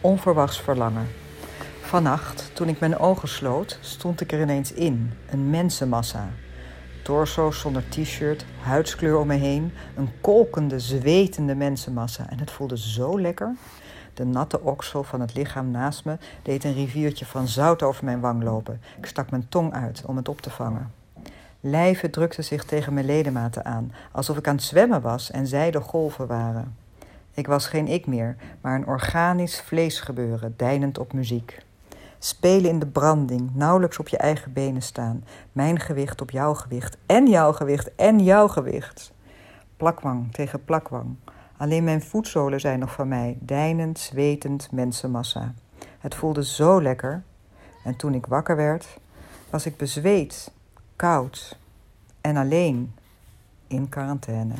Onverwachts verlangen. Vannacht, toen ik mijn ogen sloot, stond ik er ineens in, een mensenmassa. Torso's zonder t-shirt, huidskleur om me heen, een kolkende, zwetende mensenmassa. En het voelde zo lekker. De natte oksel van het lichaam naast me deed een riviertje van zout over mijn wang lopen. Ik stak mijn tong uit om het op te vangen. Lijven drukten zich tegen mijn ledematen aan, alsof ik aan het zwemmen was en zij de golven waren. Ik was geen ik meer, maar een organisch vleesgebeuren, deinend op muziek. Spelen in de branding, nauwelijks op je eigen benen staan. Mijn gewicht op jouw gewicht en jouw gewicht en jouw gewicht. Plakwang tegen plakwang. Alleen mijn voetzolen zijn nog van mij, deinend, zwetend mensenmassa. Het voelde zo lekker. En toen ik wakker werd, was ik bezweet, koud en alleen in quarantaine.